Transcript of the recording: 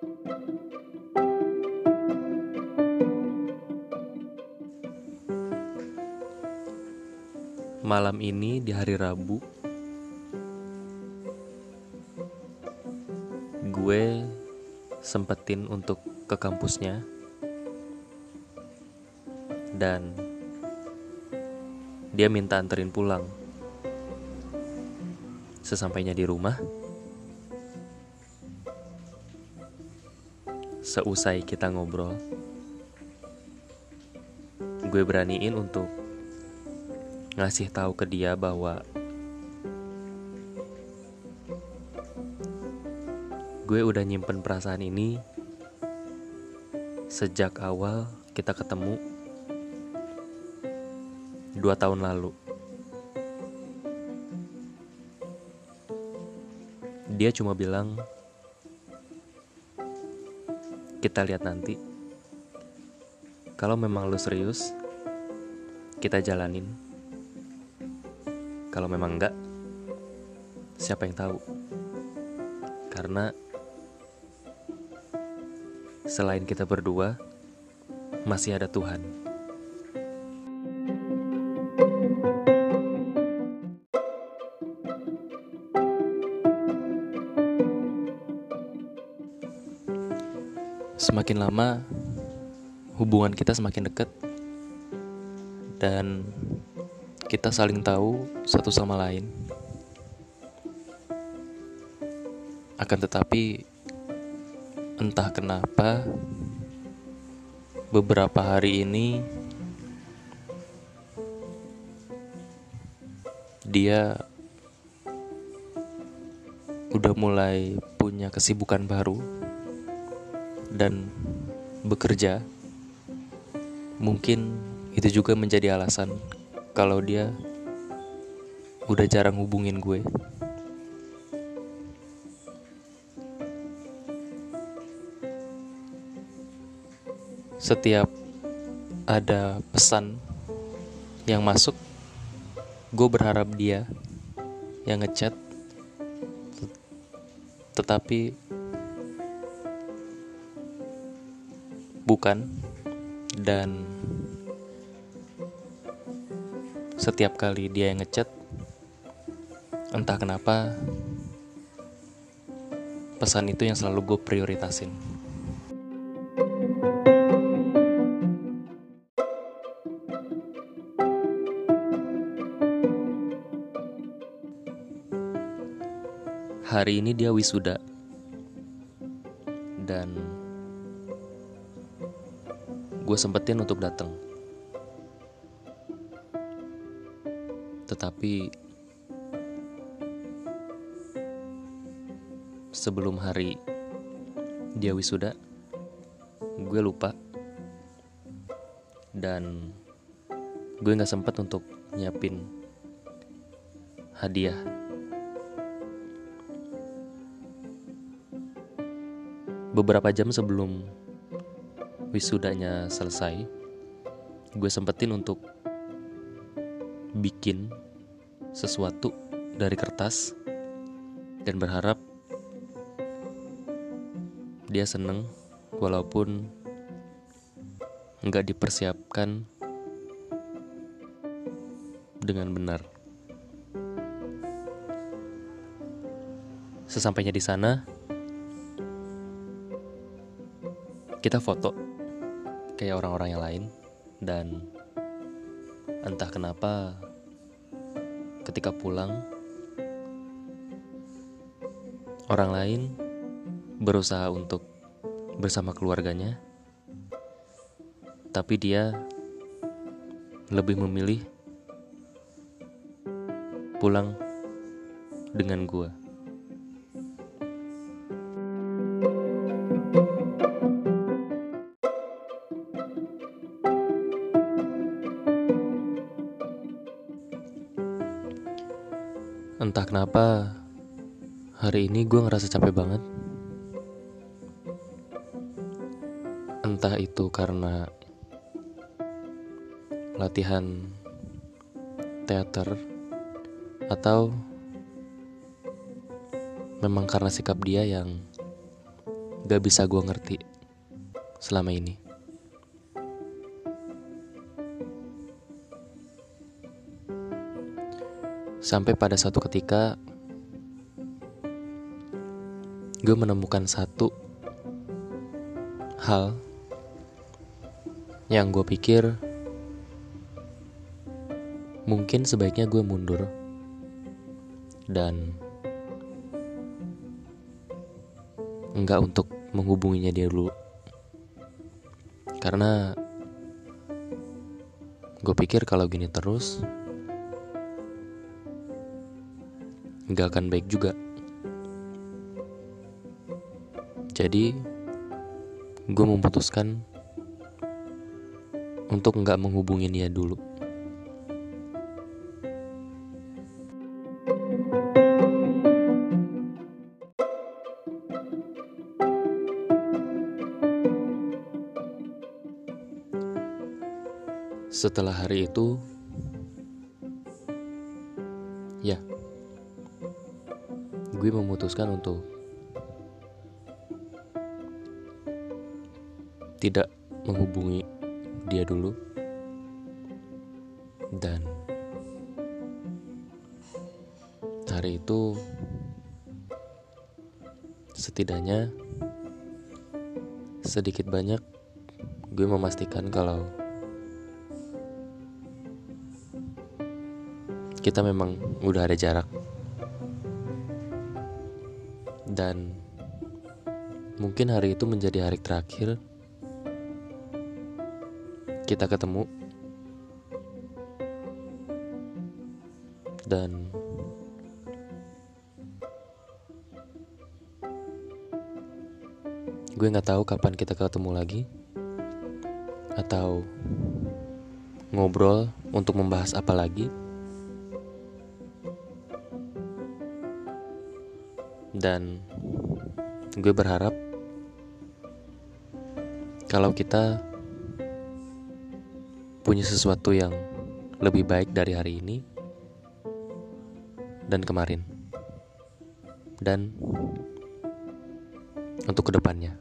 Malam ini di hari Rabu, gue sempetin untuk ke kampusnya dan dia minta anterin pulang. Sesampainya di rumah, seusai kita ngobrol, gue beraniin untuk ngasih tahu ke dia bahwa gue udah nyimpen perasaan ini sejak awal kita ketemu dua tahun lalu. Dia cuma bilang kita lihat nanti. Kalau memang lu serius, kita jalanin. Kalau memang enggak, siapa yang tahu? Karena selain kita berdua, masih ada Tuhan. Semakin lama, hubungan kita semakin dekat, dan kita saling tahu satu sama lain. Akan tetapi, entah kenapa, beberapa hari ini dia udah mulai punya kesibukan baru dan bekerja. Mungkin itu juga menjadi alasan kalau dia udah jarang hubungin gue. Setiap ada pesan yang masuk, gue berharap dia yang ngechat, tetapi bukan. Dan setiap kali dia yang ngechat entah kenapa pesan itu yang selalu gue prioritasin. Hari ini dia wisuda. Dan gue sempetin untuk datang tetapi sebelum hari dia wisuda gue lupa. Dan gue nggak sempet untuk nyiapin hadiah. Beberapa jam sebelum wisudanya selesai gue sempetin untuk bikin sesuatu dari kertas dan berharap dia seneng walaupun nggak dipersiapkan dengan benar. Sesampainya di sana, kita foto kayak orang-orang yang lain. Dan entah kenapa ketika pulang orang lain berusaha untuk bersama keluarganya tapi dia lebih memilih pulang dengan gua Entah kenapa hari ini gue ngerasa capek banget. Entah itu karena latihan teater atau memang karena sikap dia yang gak bisa gue ngerti selama ini. Sampai pada suatu ketika gue menemukan satu hal yang gue pikir mungkin sebaiknya gue mundur. Dan enggak untuk menghubunginya dia dulu. Karena gue pikir kalau gini terus nggak akan baik juga jadi gue memutuskan untuk nggak menghubungi dia dulu. Setelah hari itu, gue memutuskan untuk tidak menghubungi dia dulu dan hari itu setidaknya sedikit banyak gue memastikan kalau kita memang udah ada jarak dan mungkin hari itu menjadi hari terakhir kita ketemu. Dan gue nggak tahu kapan kita ketemu lagi atau ngobrol untuk membahas apa lagi dan gue berharap kalau kita punya sesuatu yang lebih baik dari hari ini dan kemarin, dan untuk ke depannya.